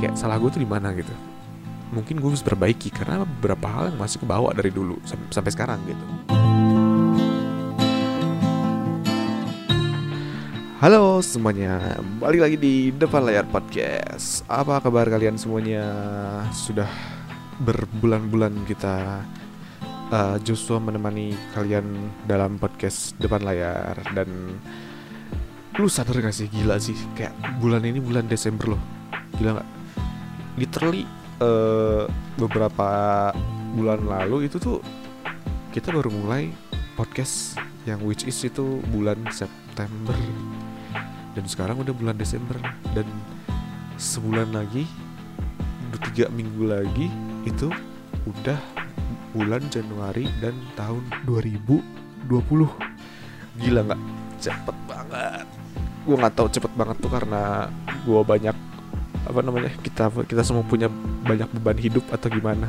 kayak salah gue tuh di mana? gitu. Mungkin gue harus perbaiki karena beberapa hal yang masih kebawa dari dulu sam- sampai sekarang gitu. Halo semuanya, balik lagi di depan layar podcast. Apa kabar kalian semuanya? Sudah berbulan-bulan kita uh, Joshua menemani kalian dalam podcast depan layar dan lu sadar gak sih? Gila sih kayak bulan ini bulan Desember loh. Gila nggak literally uh, beberapa bulan lalu itu tuh kita baru mulai podcast yang which is itu bulan September. Dan sekarang udah bulan Desember. Dan sebulan lagi udah tiga minggu lagi itu udah bulan Januari dan tahun 2020 gila nggak? Cepet banget. Gue nggak tahu cepet banget tuh karena gue banyak apa namanya kita kita semua punya banyak beban hidup atau gimana?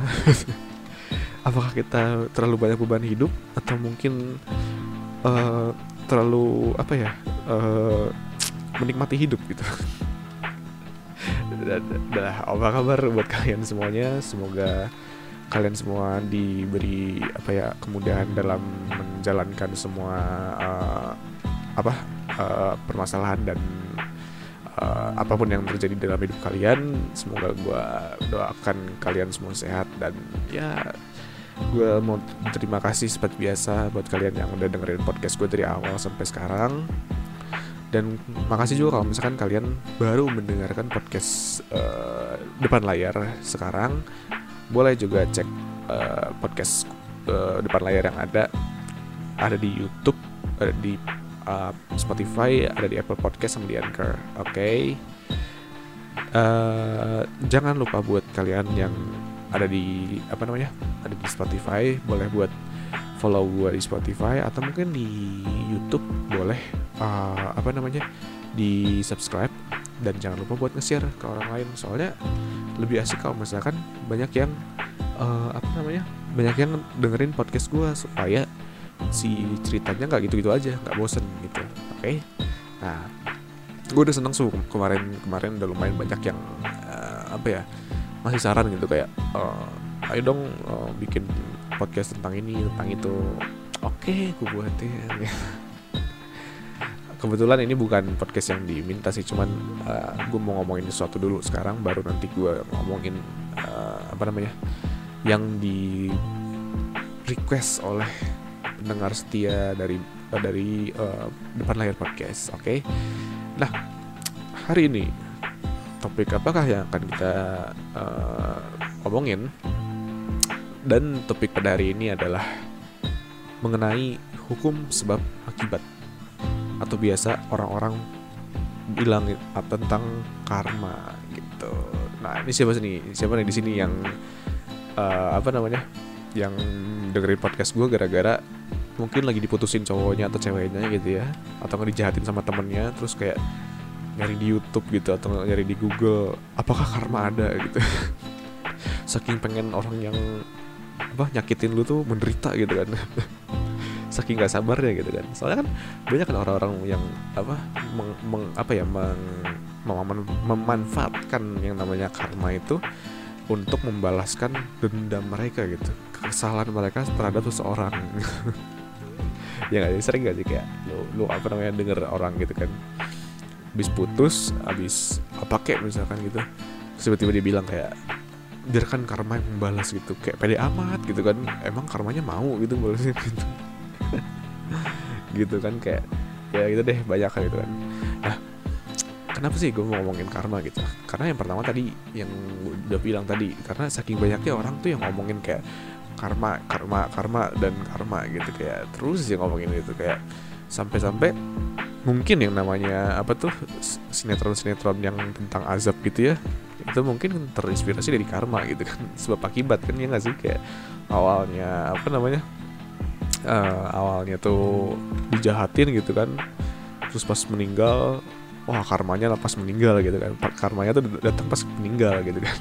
Apakah kita terlalu banyak beban hidup atau mungkin uh, terlalu apa ya uh, menikmati hidup gitu? Dah apa kabar buat kalian semuanya? Semoga kalian semua diberi apa ya kemudahan dalam menjalankan semua uh, apa uh, permasalahan dan uh, apa pun yang terjadi dalam hidup kalian semoga gue doakan kalian semua sehat dan ya gue mau terima kasih seperti biasa buat kalian yang udah dengerin podcast gue dari awal sampai sekarang. Dan makasih juga kalau misalkan kalian baru mendengarkan podcast uh, depan layar sekarang boleh juga cek uh, podcast uh, depan layar yang ada. Ada di YouTube ada di uh, Spotify ada di Apple Podcast sama di Anchor oke okay? uh, jangan lupa buat kalian yang ada di apa namanya ada di Spotify boleh buat follow gue di Spotify atau mungkin di YouTube boleh uh, apa namanya di subscribe dan jangan lupa buat nge-share ke orang lain soalnya lebih asik kalau misalkan banyak yang uh, apa namanya banyak yang dengerin podcast gue supaya si ceritanya nggak gitu-gitu aja nggak bosen oke okay? nah gue udah seneng sih kemarin kemarin udah lumayan banyak yang uh, apa ya masih saran gitu kayak uh, ayo dong uh, bikin podcast tentang ini tentang itu oke okay, gue buatin kebetulan ini bukan podcast yang diminta sih cuman uh, gue mau ngomongin sesuatu dulu sekarang baru nanti gue ngomongin uh, apa namanya yang di request oleh pendengar setia dari dari uh, depan layar podcast oke okay? nah hari ini topik apakah yang akan kita uh, omongin dan topik pada hari ini adalah mengenai hukum sebab akibat atau biasa orang-orang bilang tentang karma gitu. Nah ini siapa sih Siapa nih di sini yang uh, apa namanya? Yang dengerin podcast gue gara-gara mungkin lagi diputusin cowoknya atau ceweknya gitu ya, atau nggak dijahatin sama temennya, terus kayak nyari di YouTube gitu atau nyari di Google, apakah karma ada? gitu. Saking pengen orang yang apa nyakitin lu tuh menderita gitu kan. Saking gak sabarnya gitu kan. Soalnya kan banyak kan orang-orang yang apa meng, meng, apa ya meng, mem, memanfaatkan yang namanya karma itu untuk membalaskan dendam mereka gitu. Kesalahan mereka terhadap seseorang ya gak sih? Sering gak sih kayak lu, lu apa namanya denger orang gitu kan? Habis putus habis apa kayak misalkan gitu tiba-tiba dia bilang kayak biarkan karma yang membalas gitu kayak pede amat gitu kan? Emang karmanya mau gitu balasin gitu gitu kan kayak ya gitu deh banyak kan gitu kan. Nah kenapa sih gue mau ngomongin karma gitu? Karena yang pertama tadi yang udah bilang tadi karena saking banyaknya orang tuh yang ngomongin kayak karma karma karma dan karma gitu. Kayak terus sih ngomongin itu kayak sampai-sampai mungkin yang namanya apa tuh sinetron-sinetron yang tentang azab gitu ya itu mungkin terinspirasi dari karma gitu kan sebab akibat kan ya nggak sih? Kayak awalnya apa namanya uh, awalnya tuh dijahatin gitu kan terus pas meninggal wah karmanya lah pas meninggal gitu kan karmanya tuh datang pas meninggal gitu kan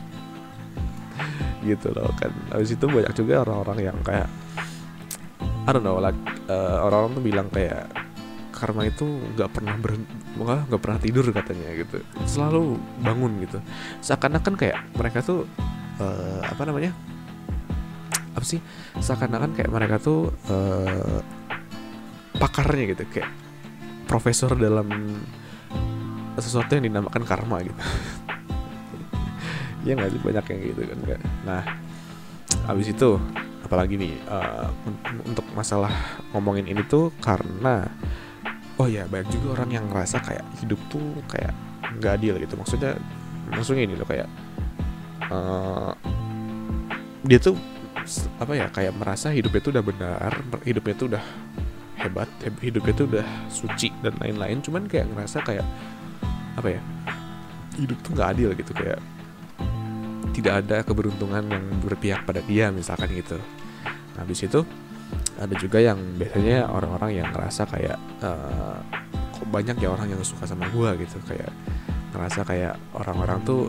gitu loh kan. Habis itu banyak juga orang-orang yang kayak I don't know like uh, orang-orang tuh bilang kayak karma itu nggak pernah ber nggak pernah tidur katanya gitu. Selalu bangun gitu. Seakan-akan kayak mereka tuh uh, apa namanya apa sih seakan-akan kayak mereka tuh uh, pakarnya gitu kayak profesor dalam sesuatu yang dinamakan karma gitu ya nggak sih? Banyak yang gitu kan nah abis itu apalagi nih uh, untuk masalah ngomongin ini tuh karena oh ya banyak juga orang yang ngerasa kayak hidup tuh kayak nggak adil gitu. Maksudnya maksudnya ini loh kayak uh, dia tuh apa ya kayak merasa hidupnya tuh udah benar hidupnya tuh udah hebat hidupnya tuh udah suci dan lain-lain. Cuman kayak ngerasa kayak apa ya hidup tuh nggak adil gitu kayak tidak ada keberuntungan yang berpihak pada dia misalkan gitu. Nah, habis itu ada juga yang biasanya orang-orang yang ngerasa kayak uh, kok banyak ya orang yang suka sama gue gitu. Kayak ngerasa kayak orang-orang tuh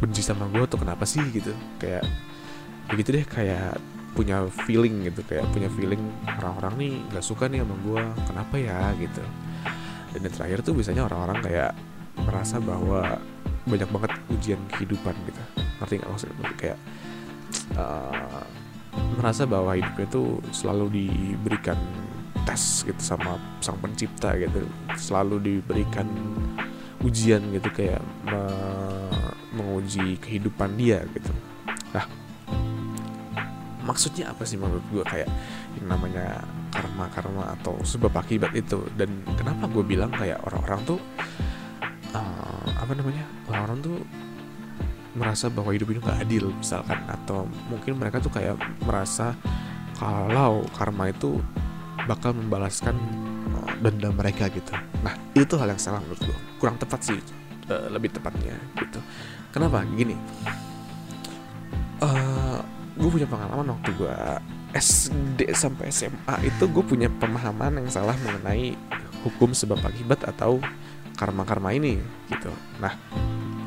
benci sama gue tuh kenapa sih gitu. Kayak begitu deh kayak punya feeling gitu. Kayak punya feeling orang-orang nih nggak suka nih sama gue kenapa ya gitu. Dan yang terakhir tuh biasanya orang-orang kayak merasa bahwa banyak banget ujian kehidupan gitu ngerti nggak maksudnya? Kayak uh, merasa bahwa hidupnya tuh selalu diberikan tes gitu sama sang pencipta gitu. Selalu diberikan ujian gitu kayak me menguji kehidupan dia gitu. Nah maksudnya apa sih menurut gue kayak yang namanya karma karma atau sebab akibat itu. Dan kenapa gue bilang kayak orang-orang tuh uh, apa namanya? Orang-orang tuh merasa bahwa hidup ini gak adil misalkan. Atau mungkin mereka tuh kayak merasa kalau karma itu bakal membalaskan uh, dendam mereka gitu. Nah itu hal yang salah menurut gue kurang tepat sih uh, lebih tepatnya gitu. Kenapa? Gini. Uh, gue punya pengalaman waktu gue SD sampai SMA itu gue punya pemahaman yang salah mengenai hukum sebab akibat atau karma-karma ini gitu. Nah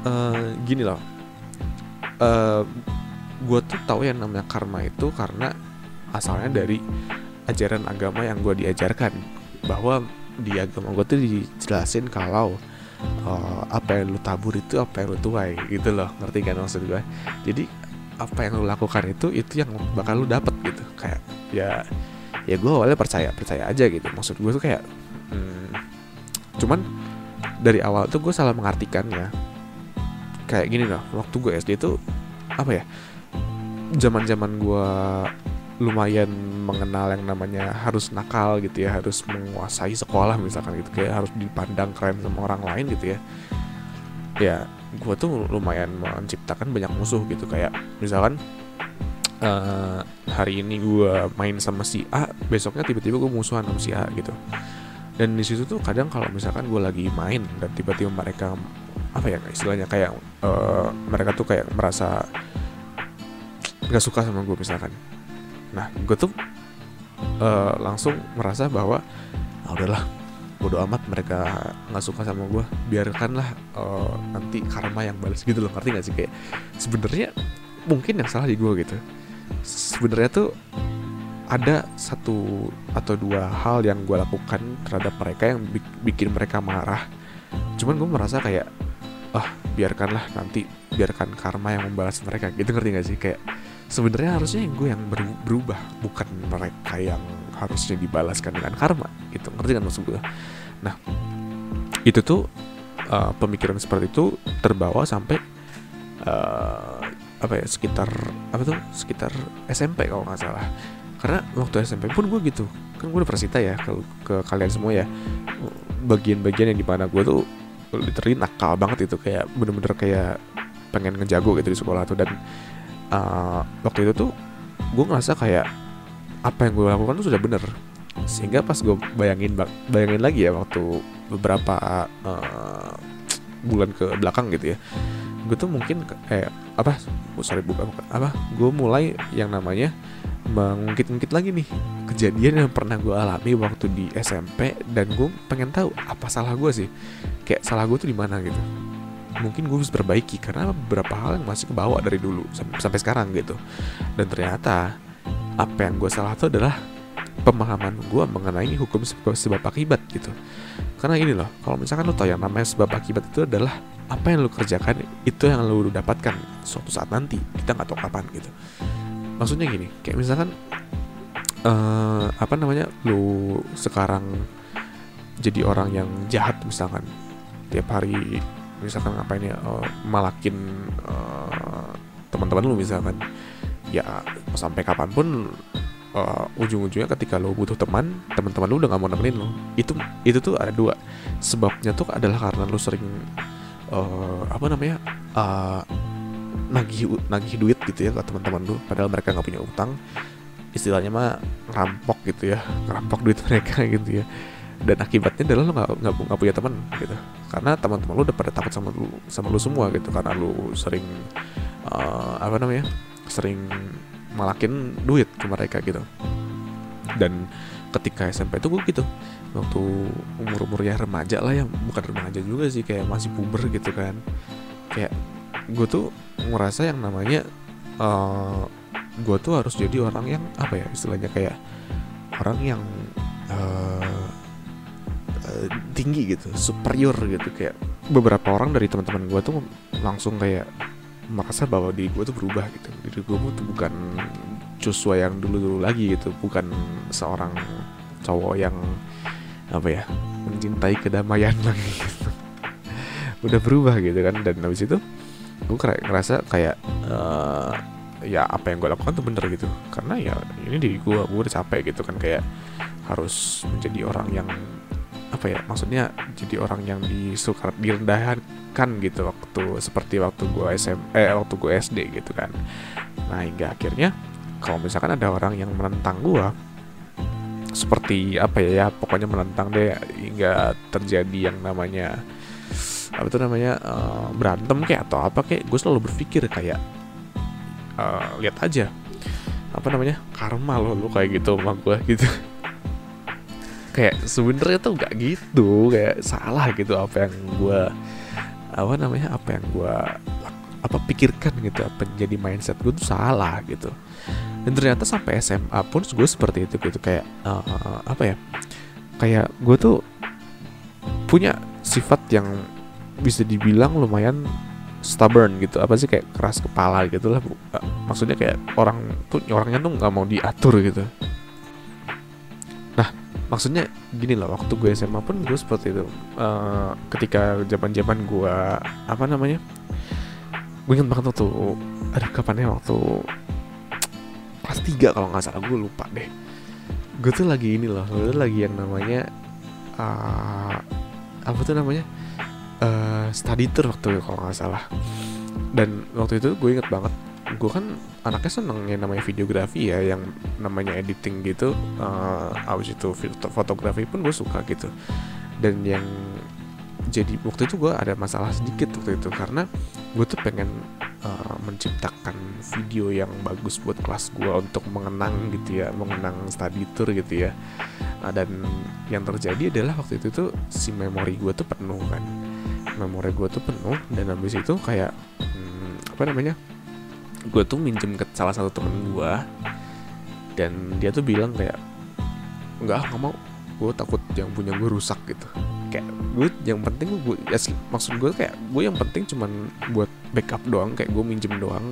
uh, gini loh uh, eh, gue tuh tahu yang namanya karma itu karena asalnya dari ajaran agama yang gue diajarkan. Bahwa di agama gue tuh dijelasin kalau uh, apa yang lu tabur itu apa yang lu tuai gitu loh. Ngerti kan maksud gue jadi apa yang lu lakukan itu itu yang bakal lu dapet gitu. Kayak ya ya gue awalnya percaya percaya aja gitu. Maksud gue tuh kayak hmm, cuman dari awal tuh gue salah mengartikan ya kayak gini loh waktu gue SD itu apa ya zaman zaman gue lumayan mengenal yang namanya harus nakal gitu ya harus menguasai sekolah misalkan gitu kayak harus dipandang keren sama orang lain gitu ya. Ya gue tuh lumayan menciptakan banyak musuh gitu kayak misalkan uh, hari ini gue main sama si A besoknya tiba-tiba gue musuhan sama si A gitu. Dan di situ tuh kadang kalau misalkan gue lagi main dan tiba-tiba mereka apa ya istilahnya? Kayak uh, mereka tuh kayak merasa nggak suka sama gue misalkan. Nah gue tuh uh, langsung merasa bahwa ah udahlah bodo amat mereka nggak suka sama gue biarkanlah uh, nanti karma yang balas gitu loh. Ngerti gak sih? Kayak sebenarnya mungkin yang salah di gue gitu. Sebenarnya tuh ada satu atau dua hal yang gue lakukan terhadap mereka yang bikin mereka marah. Cuman gue merasa kayak ah biarkanlah nanti biarkan karma yang membalas mereka. Gitu ngerti gak sih? Kayak sebenarnya harusnya yang gue yang berubah bukan mereka yang harusnya dibalaskan dengan karma gitu. Ngerti kan maksud gue? Nah itu tuh uh, pemikiran seperti itu terbawa sampai uh, apa ya sekitar apa tuh? Sekitar SMP kalau nggak salah. Karena waktu SMP pun gue gitu. Kan gue udah persita ya ke, ke kalian semua ya. Bagian-bagian yang di mana gue tuh literally nakal banget itu kayak bener-bener kayak pengen ngejago gitu di sekolah tuh. Dan uh, waktu itu tuh gue ngerasa kayak apa yang gue lakukan tuh sudah bener. Sehingga pas gue bayangin bayangin lagi ya waktu beberapa uh, bulan ke belakang gitu ya gue tuh mungkin kayak apa sorry bukan apa gue mulai yang namanya mengungkit-ungkit lagi nih kejadian yang pernah gue alami waktu di SMP dan gue pengen tahu apa salah gue sih. Kayak salah gue tuh di mana gitu. Mungkin gue bisa perbaiki karena beberapa hal yang masih kebawa dari dulu sampai, sekarang gitu. Dan ternyata apa yang gue salah tuh adalah pemahaman gue mengenai hukum sebab, sebab akibat gitu. Karena ini loh kalau misalkan lo tau yang namanya sebab akibat itu adalah apa yang lo kerjakan itu yang lo dapatkan suatu saat nanti kita nggak tahu kapan gitu maksudnya gini kayak misalkan uh, apa namanya lo sekarang jadi orang yang jahat misalkan tiap hari misalkan ngapain ya uh, malakin uh, teman-teman lu misalkan ya sampai kapan pun uh, ujung-ujungnya ketika lo butuh teman teman-teman lu udah gak mau nemenin lo itu itu tuh ada dua. Sebabnya tuh adalah karena lo sering uh, apa namanya uh, nagih nagih duit gitu ya ke teman-teman lu padahal mereka nggak punya utang. Istilahnya mah ngerampok gitu ya ngerampok duit mereka gitu ya. Dan akibatnya adalah lo nggak nggak punya teman gitu. Karena teman-teman lu udah pada takut sama lu sama lu semua gitu karena lu sering uh, apa namanya sering malakin duit ke mereka gitu. Dan ketika SMP itu gue gitu waktu umur umurnya remaja lah ya bukan remaja juga sih kayak masih puber gitu kan. Kayak gue tuh ngerasa yang namanya uh, gue tuh harus jadi orang yang apa ya istilahnya kayak orang yang uh, Eh, tinggi gitu superior gitu. Kayak beberapa orang dari teman-teman gue tuh langsung kayak merasa bahwa diri gue tuh berubah gitu. Diri gue tuh bukan Joshua yang dulu-dulu lagi gitu bukan seorang cowok yang apa ya mencintai kedamaian lagi gitu. Udah berubah gitu kan dan habis itu gue ngerasa kayak uh, ya apa yang gue lakukan tuh bener gitu. Karena ya ini diri gue gue udah capek gitu kan kayak harus menjadi orang yang apa ya maksudnya jadi orang yang disuka direndahkan gitu waktu seperti waktu gue SM eh waktu gue SD gitu kan. Nah hingga akhirnya kalau misalkan ada orang yang menentang gue seperti apa ya, ya pokoknya menentang deh hingga terjadi yang namanya apa tuh namanya uh, berantem kayak atau apa kayak gue selalu berpikir kayak uh, lihat aja apa namanya karma lo lo kayak gitu sama gue gitu. Kayak sebenarnya tuh nggak gitu kayak salah gitu apa yang gue apa namanya apa yang gue apa pikirkan gitu apa jadi mindset gue tuh salah gitu. Dan ternyata sampai SMA pun gue seperti itu gitu kayak uh, apa ya kayak gue tuh punya sifat yang bisa dibilang lumayan stubborn gitu. Apa sih kayak keras kepala gitu lah maksudnya kayak orang tuh orangnya tuh nggak mau diatur gitu. Maksudnya gini loh waktu gue SMA pun gue seperti itu. Uh, ketika zaman zaman gue apa namanya gue inget banget waktu ada kapan ya waktu kelas 3 kalau nggak salah gue lupa deh. Gue tuh lagi ini loh gue tuh lagi yang namanya uh, apa tuh namanya uh, study tour waktu itu kalau nggak salah. Dan waktu itu gue inget banget gue kan anaknya seneng yang namanya videografi ya yang namanya editing gitu. Uh, abis itu fotografi pun gue suka gitu. Dan yang jadi waktu itu gue ada masalah sedikit waktu itu karena gue tuh pengen uh, menciptakan video yang bagus buat kelas gue untuk mengenang gitu ya mengenang study tour gitu ya. Uh, dan yang terjadi adalah waktu itu tuh si memori gue tuh penuh kan memori gue tuh penuh dan habis itu kayak hmm, apa namanya gue tuh minjem ke salah satu temen gue dan dia tuh bilang kayak nggak nggak mau gue takut yang punya gue rusak gitu. Kayak gue yang penting gue ya, maksud gue kayak gue yang penting cuman buat backup doang kayak gue minjem doang.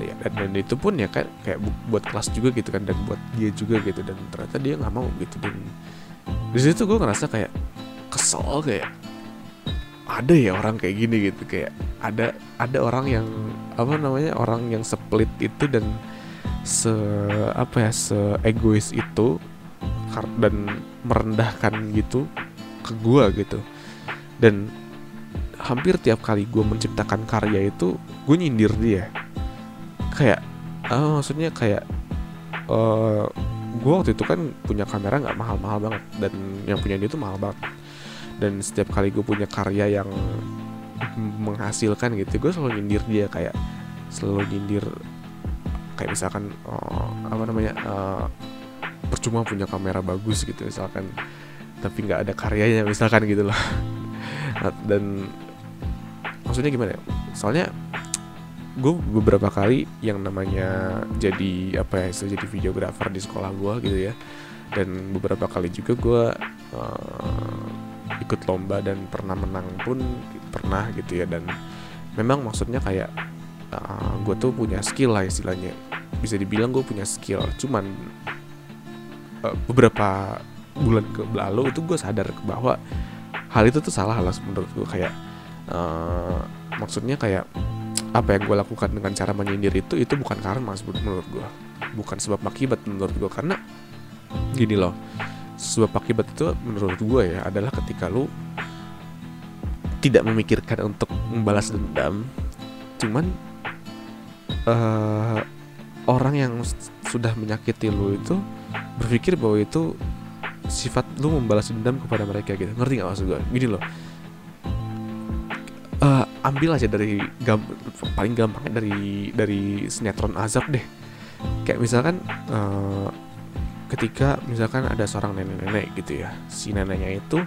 Ya, dan, dan itu pun ya kayak kayak buat kelas juga gitu kan dan buat dia juga gitu dan ternyata dia nggak mau gitu dan di situ gue ngerasa kayak kesel kayak ada ya orang kayak gini gitu kayak ada ada orang yang apa namanya orang yang split itu dan se apa ya se egois itu dan merendahkan gitu ke gua gitu. Dan hampir tiap kali gue menciptakan karya itu gue nyindir dia. Kayak uh, maksudnya kayak uh, eh, gue waktu itu kan punya kamera nggak mahal-mahal banget dan yang punya dia itu mahal banget dan setiap kali gue punya karya yang menghasilkan gitu gue selalu nyindir dia kayak selalu nyindir kayak misalkan oh, apa namanya uh, percuma punya kamera bagus gitu misalkan tapi nggak ada karyanya misalkan gitu loh. Nah, dan maksudnya gimana ya? Soalnya gue beberapa kali yang namanya jadi apa ya jadi videografer di sekolah gue gitu ya dan beberapa kali juga gue uh, ikut lomba dan pernah menang pun pernah gitu ya. Dan memang maksudnya kayak uh, gue tuh punya skill lah istilahnya. Bisa dibilang gue punya skill. Cuman uh, beberapa bulan ke lalu itu gue sadar bahwa hal itu tuh salah lah menurut gue kayak uh, maksudnya kayak apa yang gue lakukan dengan cara menyindir itu itu bukan karma menurut gue bukan sebab akibat menurut gue karena gini loh sebab akibat itu menurut gue ya adalah ketika lu tidak memikirkan untuk membalas dendam. Cuman uh, orang yang sudah menyakiti lu itu berpikir bahwa itu sifat lu membalas dendam kepada mereka gitu. Ngerti gak maksud gue gini loh. Uh, ambil aja dari gam paling gampangnya dari dari sinetron azab deh. Kayak misalkan uh, ketika misalkan ada seorang nenek-nenek gitu ya si neneknya itu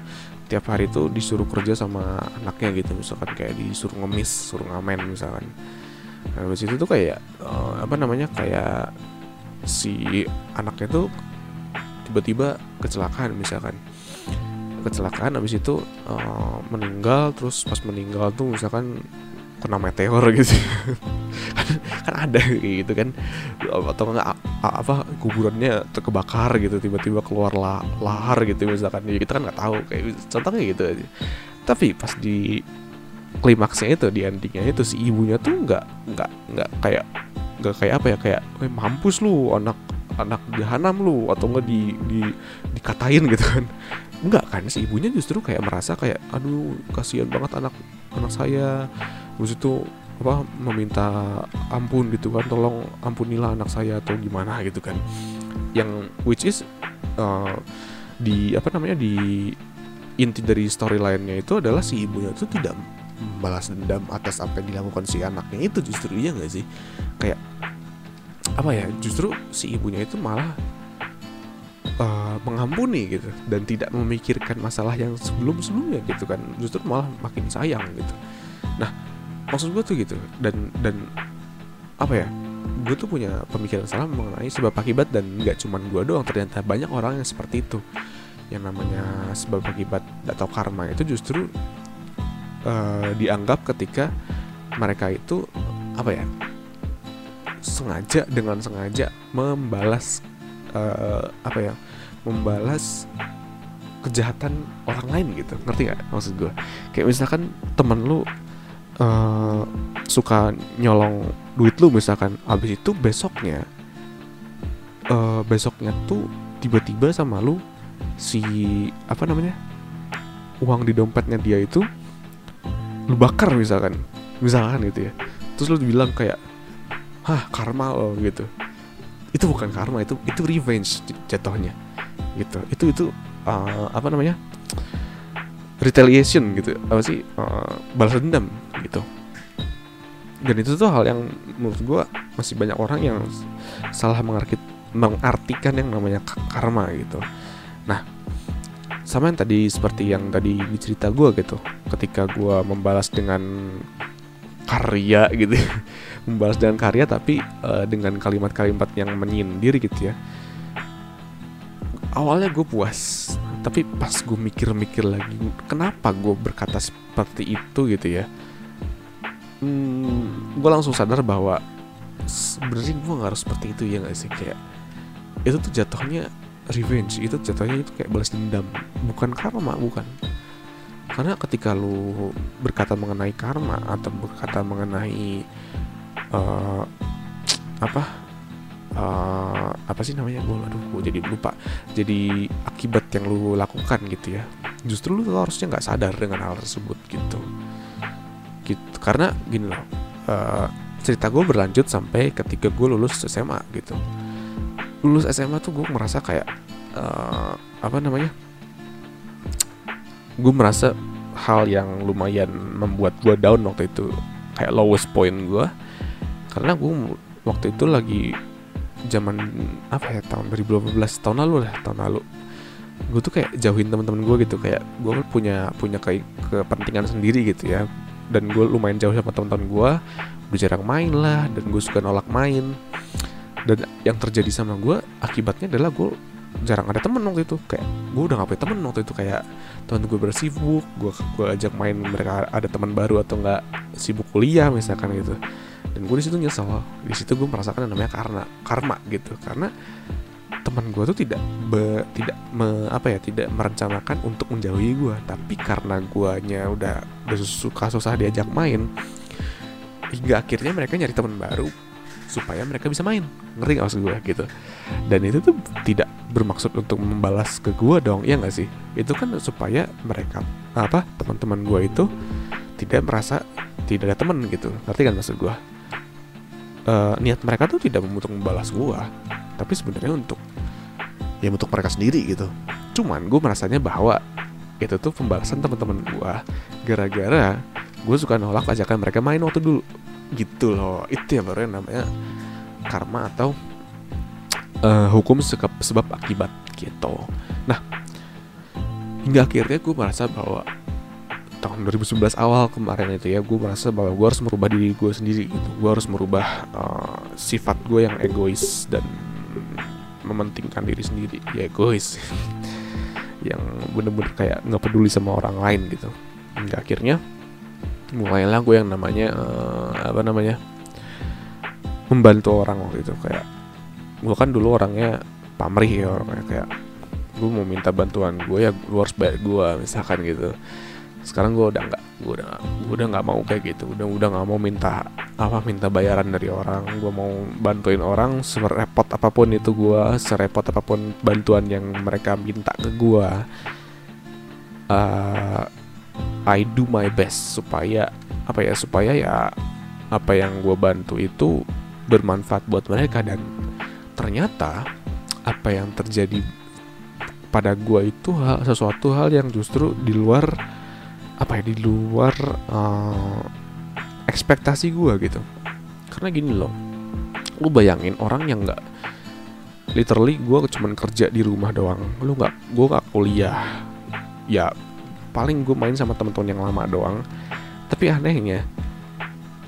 tiap hari itu disuruh kerja sama anaknya gitu misalkan kayak disuruh ngemis suruh ngamen misalkan. Nah habis itu tuh kayak uh, apa namanya kayak si anaknya tuh tiba-tiba kecelakaan misalkan. Kecelakaan habis itu uh, meninggal terus pas meninggal tuh misalkan kena meteor gitu kan, ada gitu kan. Atau enggak apa kuburannya terkebakar gitu tiba-tiba keluar lah, lahar gitu misalkan. Ya, kita kan nggak tahu kayak contohnya gitu aja. Tapi pas di klimaksnya itu di endingnya itu si ibunya tuh nggak nggak nggak kayak nggak kayak apa ya kayak eh, mampus lu anak anak jahanam lu atau enggak di di dikatain gitu kan. Enggak kan si ibunya justru kayak merasa kayak aduh kasihan banget anak anak saya. Terus itu apa meminta ampun gitu kan tolong ampunilah anak saya atau gimana gitu kan. Yang which is uh, di apa namanya di inti dari storyline-nya itu adalah si ibunya itu tidak membalas dendam atas apa yang dilakukan si anaknya. Itu justru iya nggak sih? Kayak apa ya justru si ibunya itu malah uh, mengampuni gitu dan tidak memikirkan masalah yang sebelum-sebelumnya gitu kan. Justru malah makin sayang gitu. Nah maksud gue tuh gitu dan dan apa ya gue tuh punya pemikiran salah mengenai sebab akibat dan nggak cuma gue doang ternyata banyak orang yang seperti itu. Yang namanya sebab akibat atau karma itu justru uh, dianggap ketika mereka itu apa ya sengaja dengan sengaja membalas uh, apa ya membalas kejahatan orang lain gitu. Ngerti nggak maksud gue kayak misalkan temen lu uh, suka nyolong duit lu misalkan. Abis itu besoknya uh, besoknya tuh tiba-tiba sama lu si apa namanya uang di dompetnya dia itu lu bakar misalkan. Misalkan gitu ya. Terus lu bilang kayak hah karma lo gitu. Itu bukan karma itu itu revenge jatuhnya gitu. Itu itu uh, apa namanya retaliation gitu. Apa sih? Uh, balas dendam gitu. Dan itu tuh hal yang menurut gue masih banyak orang yang salah mengartikan yang namanya karma gitu. Nah sama yang tadi seperti yang tadi di cerita gue gitu ketika gue membalas dengan karya gitu membalas dengan karya tapi uh, dengan kalimat-kalimat yang menyindir gitu ya. Awalnya gue puas tapi pas gue mikir-mikir lagi kenapa gue berkata seperti itu gitu ya hmm, gue langsung sadar bahwa sebenarnya gue nggak harus seperti itu ya gak sih? Kayak itu tuh jatuhnya revenge itu jatuhnya itu kayak balas dendam. Bukan karma bukan. Karena ketika lu berkata mengenai karma atau berkata mengenai uh, apa? Uh, apa sih namanya? Gue aduh gue jadi lupa. Jadi akibat yang lu lakukan gitu ya. Justru lu harusnya nggak sadar dengan hal tersebut gitu gitu. Karena gini loh uh, cerita gue berlanjut sampai ketika gue lulus SMA gitu. Lulus SMA tuh gue merasa kayak uh, apa namanya gue merasa hal yang lumayan membuat gue down waktu itu kayak lowest point gue karena gue waktu itu lagi zaman apa ya tahun 2012 tahun lalu lah tahun lalu. Gue tuh kayak jauhin teman-teman gue gitu kayak gue punya punya kayak kepentingan sendiri gitu ya dan gue lumayan jauh sama teman-teman gue gue jarang main lah dan gue suka nolak main. Dan yang terjadi sama gue akibatnya adalah gue jarang ada temen waktu itu. Kayak gue udah gak punya temen waktu itu. Kayak teman gue bersibuk gue gue ajak main mereka ada teman baru atau nggak sibuk kuliah misalkan gitu. Dan gue di situ nyesel. Di situ gue merasakan yang namanya karena karma gitu. Karena teman gue tuh tidak be, tidak me, apa ya tidak merencanakan untuk menjauhi gue tapi karena guanya udah udah suka susah diajak main hingga akhirnya mereka nyari teman baru supaya mereka bisa main. Ngerti gak maksud gue gitu. Dan itu tuh tidak bermaksud untuk membalas ke gue dong ya nggak sih? Itu kan supaya mereka apa teman-teman gue itu tidak merasa tidak ada teman gitu. Ngerti kan maksud gue uh, niat mereka tuh tidak untuk membalas gue tapi sebenarnya untuk ya untuk mereka sendiri gitu. Cuman gue merasanya bahwa itu tuh pembalasan teman-teman gue gara-gara gue suka nolak ajakan mereka main waktu dulu. Gitu loh itu ya baru yang namanya karma atau uh, hukum sebab akibat gitu. Nah hingga akhirnya gue merasa bahwa tahun 2011 awal kemarin itu ya gue merasa bahwa gue harus merubah diri gue sendiri gitu. Gue harus merubah uh, sifat gue yang egois dan mementingkan diri sendiri ya egois. Yang bener-bener kayak nggak peduli sama orang lain gitu. Hingga akhirnya mulailah gue yang namanya uh, apa namanya membantu orang waktu itu. Kayak gue kan dulu orangnya pamrih ya orangnya kayak gue mau minta bantuan gue ya lu harus bayar gue misalkan gitu sekarang gue udah nggak gue udah gue udah nggak mau kayak gitu. Udah udah nggak mau minta apa minta bayaran dari orang. Gue mau bantuin orang serepot apa pun itu gue serepot apa pun bantuan yang mereka minta ke gue uh, I do my best supaya apa ya supaya ya apa yang gue bantu itu bermanfaat buat mereka. Dan ternyata apa yang terjadi pada gue itu hal, sesuatu hal yang justru di luar apa ya di luar uh, ekspektasi gue gitu. Karena gini loh lu bayangin orang yang nggak literally gue cuma kerja di rumah doang. Lu nggak gue nggak kuliah. Ya paling gue main sama teman-teman yang lama doang. Tapi anehnya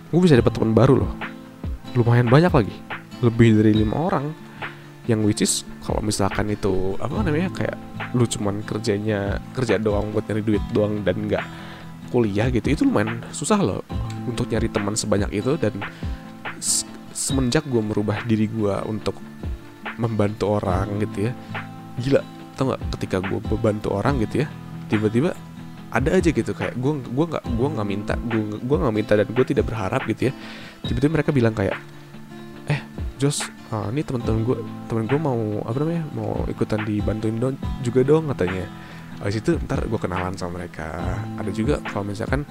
gue bisa dapat teman baru loh. Lumayan banyak lagi. Lebih dari lima orang yang which is kalau misalkan itu apa namanya kayak lu cuman kerjanya kerja doang buat nyari duit doang dan nggak kuliah gitu itu lumayan susah loh untuk nyari teman sebanyak itu dan semenjak gue merubah diri gue untuk membantu orang gitu ya gila tau nggak ketika gue membantu orang gitu ya tiba-tiba ada aja gitu kayak gue gue nggak gue nggak minta gue gue nggak minta dan gue tidak berharap gitu ya tiba-tiba mereka bilang kayak Jos uh, ini teman-teman gue teman gue mau apa namanya mau ikutan dibantuin dong juga dong katanya. Habis itu ntar gue kenalan sama mereka. Ada juga kalau misalkan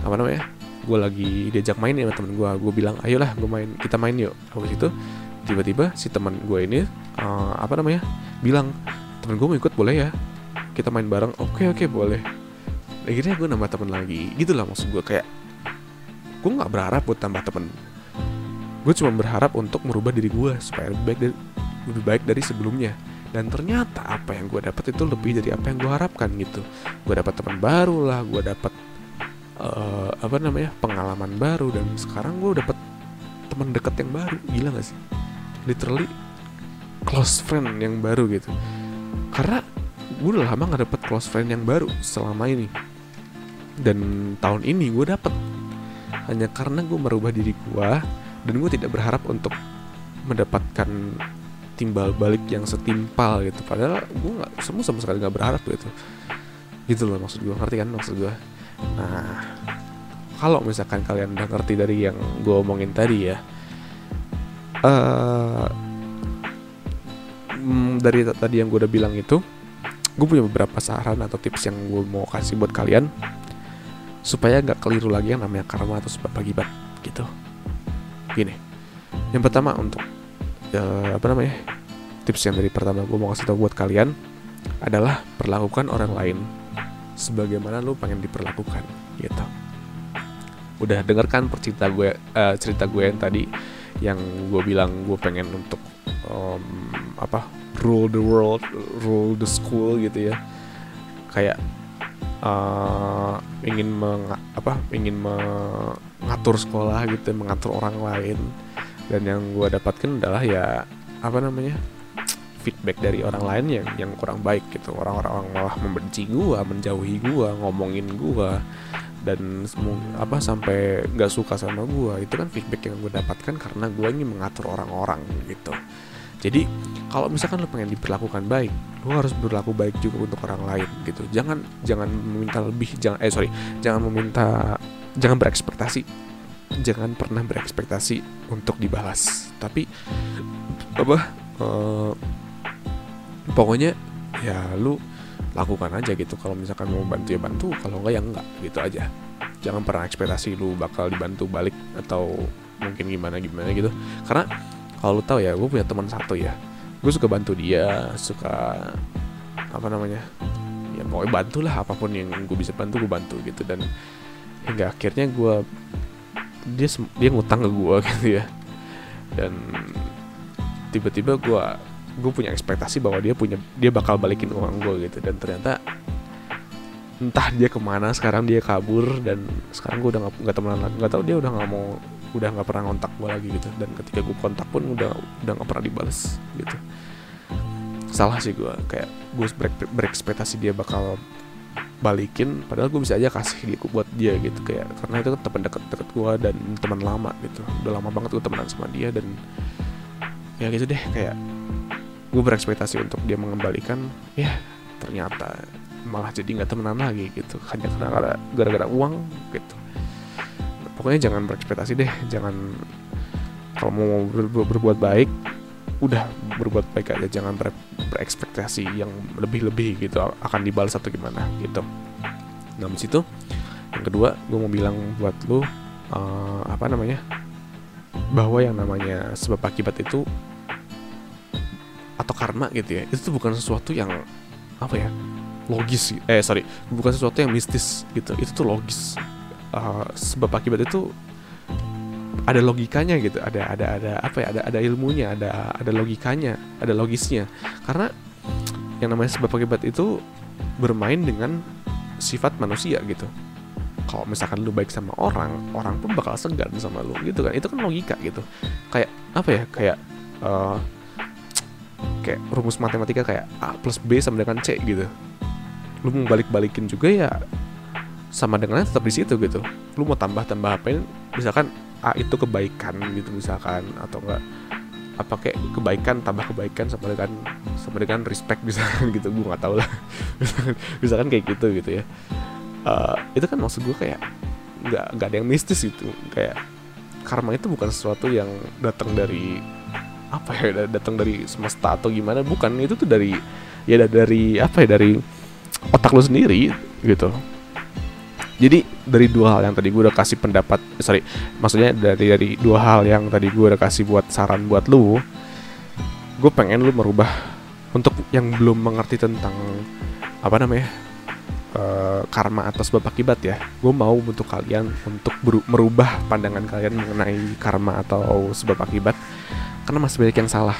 apa namanya gue lagi diajak main ya sama temen gue gue bilang ayolah gue main kita main yuk. Habis itu tiba-tiba si teman gue ini uh, apa namanya bilang temen gue mau ikut boleh ya? Kita main bareng. Oke okay, oke okay, boleh. Akhirnya gue nambah temen lagi. Gitu lah maksud gue kayak gue nggak berharap buat tambah temen gue cuma berharap untuk merubah diri gue supaya lebih baik dari lebih baik dari sebelumnya. Dan ternyata apa yang gue dapat itu lebih dari apa yang gue harapkan gitu. Gue dapat teman baru lah gue dapat uh, apa namanya pengalaman baru. Dan sekarang gue dapat teman dekat yang baru. Gila gak sih? Literally close friend yang baru gitu. Karena gue udah lama gak dapet close friend yang baru selama ini. Dan tahun ini gue dapet. Hanya karena gue merubah diri gue dan gue tidak berharap untuk mendapatkan timbal balik yang setimpal gitu. Padahal gue nggak semua sama sekali nggak berharap gitu gitu loh maksud gue ngerti kan maksud gue nah kalau misalkan kalian udah ngerti dari yang gue omongin tadi ya uh, dari tadi yang gue udah bilang itu gue punya beberapa saran atau tips yang gue mau kasih buat kalian supaya nggak keliru lagi yang namanya karma atau sebab akibat gitu gini yang pertama untuk uh, apa namanya tips yang dari pertama gue mau kasih tau buat kalian adalah perlakukan orang lain sebagaimana lu pengen diperlakukan gitu udah dengarkan percerita gue uh, cerita gue yang tadi yang gue bilang gue pengen untuk um, apa rule the world, rule the school gitu ya. Kayak uh, ingin meng, apa ingin mengatur sekolah gitu mengatur orang lain. Dan yang gue dapatkan adalah ya apa namanya feedback dari orang lain yang yang kurang baik gitu. Orang-orang malah membenci gue menjauhi gue ngomongin gue dan apa sampai nggak suka sama gue itu kan feedback yang gue dapatkan karena gue ingin mengatur orang-orang gitu jadi kalau misalkan lo pengen diperlakukan baik lo harus berlaku baik juga untuk orang lain gitu. Jangan jangan meminta lebih jangan eh sorry jangan meminta jangan berekspektasi. Jangan pernah berekspektasi untuk dibalas. Tapi apa uh, pokoknya ya lu lakukan aja gitu. Kalau misalkan mau bantu ya bantu. Kalau enggak ya enggak gitu aja. Jangan pernah ekspektasi lu bakal dibantu balik atau mungkin gimana gimana gitu. Karena kalau lu tahu ya gue punya teman satu ya. Gue suka bantu dia suka apa namanya ya pokoknya bantulah apa pun yang gue bisa bantu gue bantu gitu. Dan hingga akhirnya gue dia dia ngutang ke gue gitu ya. Dan tiba-tiba gue gue punya ekspektasi bahwa dia punya dia bakal balikin uang gue gitu. Dan ternyata entah dia ke mana sekarang dia kabur dan sekarang gue udah nggak temenan lagi. Nggak tahu dia udah nggak mau udah nggak pernah kontak gue lagi gitu. Dan ketika gue kontak pun udah udah nggak pernah dibales gitu. Salah sih gue kayak gue ber berekspektasi dia bakal balikin padahal gue bisa aja kasih dia buat dia gitu. Kayak karena itu kan teman deket-deket gue dan teman lama gitu. Udah lama banget gue temenan sama dia dan ya gitu deh kayak gue berekspektasi untuk dia mengembalikan ya ternyata malah jadi nggak temenan lagi gitu. Hanya karena gara-gara uang gitu pokoknya jangan berekspektasi deh jangan kalau mau ber ber berbuat baik udah berbuat baik aja jangan ber berekspektasi yang lebih-lebih gitu akan dibalas atau gimana gitu. Nah situ yang kedua gue mau bilang buat lo uh, apa namanya bahwa yang namanya sebab akibat itu atau karma gitu ya itu bukan sesuatu yang apa ya logis eh sorry bukan sesuatu yang mistis gitu itu tuh logis uh, sebab akibat itu ada logikanya gitu ada ada ada apa ya ada ada ilmunya ada ada logikanya ada logisnya. Karena yang namanya sebab akibat itu bermain dengan sifat manusia gitu. Kalau misalkan lu baik sama orang orang pun bakal segan sama lu gitu kan. Itu kan logika gitu. Kayak apa ya kayak uh, kayak rumus matematika kayak A plus B sama dengan C gitu. Lu mau balik-balikin juga ya sama dengan tetap di situ gitu. Lu mau tambah-tambah apain misalkan A itu kebaikan gitu misalkan atau enggak apa kayak kebaikan tambah kebaikan sama dengan sama dengan respect misalkan gitu gue nggak tahu lah. Misalkan, kayak gitu gitu ya. Uh, itu kan maksud gue kayak nggak nggak ada yang mistis itu kayak karma itu bukan sesuatu yang datang dari apa ya datang dari semesta atau gimana bukan. Itu tuh dari ya dari apa ya dari otak lu sendiri gitu jadi dari dua hal yang tadi gue udah kasih pendapat eh, sorry maksudnya dari dari dua hal yang tadi gue udah kasih buat saran buat lu gue pengen lu merubah untuk yang belum mengerti tentang apa namanya uh, karma atau sebab akibat ya. Gue mau untuk kalian untuk merubah pandangan kalian mengenai karma atau sebab akibat karena masih banyak yang salah.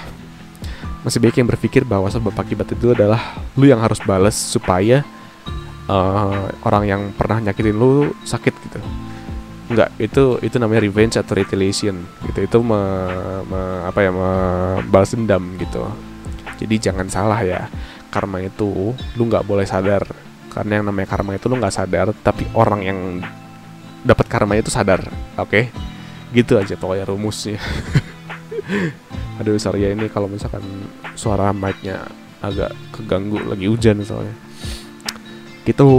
Masih banyak yang berpikir bahwa sebab akibat itu adalah lu yang harus balas supaya uh, orang yang pernah nyakitin lu sakit gitu. Enggak, itu itu namanya revenge atau retaliation gitu. Itu me, me, apa ya balas dendam gitu. Jadi jangan salah ya karma itu lu nggak boleh sadar. Karena yang namanya karma itu lu nggak sadar tapi orang yang dapat karma itu sadar oke? Okay? gitu aja pokoknya rumusnya. Aduh sorry ya ini kalau misalkan suara mic-nya agak keganggu lagi hujan soalnya gitu.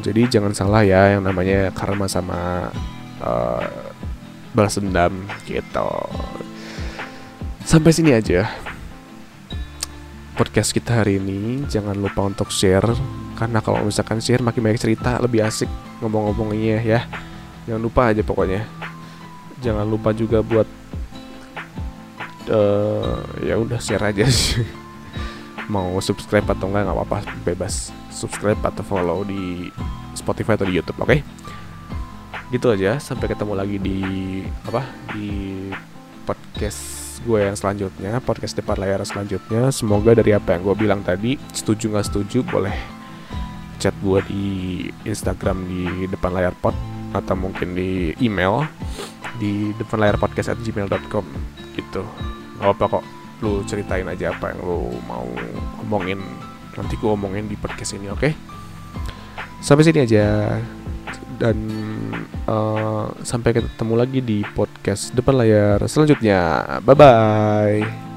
Jadi jangan salah ya yang namanya karma sama uh, balas dendam gitu. Sampai sini aja. Podcast kita hari ini jangan lupa untuk share. Karena kalau misalkan share makin banyak cerita lebih asik ngomong-ngomongnya ya. Jangan lupa aja pokoknya. Jangan lupa juga buat uh, ya udah share aja. sih mau subscribe atau enggak nggak apa-apa. Bebas subscribe atau follow di Spotify atau di YouTube oke? Okay? gitu aja sampai ketemu lagi di apa di podcast gue yang selanjutnya podcast depan layar selanjutnya. Semoga dari apa yang gue bilang tadi setuju nggak setuju boleh chat gue di Instagram di depan layar pot atau mungkin di email di depan layar podcast at gmail.com gitu. Nggak apa kok lu ceritain aja apa yang lu mau ngomongin. Nanti gue omongin di podcast ini oke? Okay? sampai sini aja. Dan uh, sampai ketemu lagi di podcast depan layar selanjutnya. Bye bye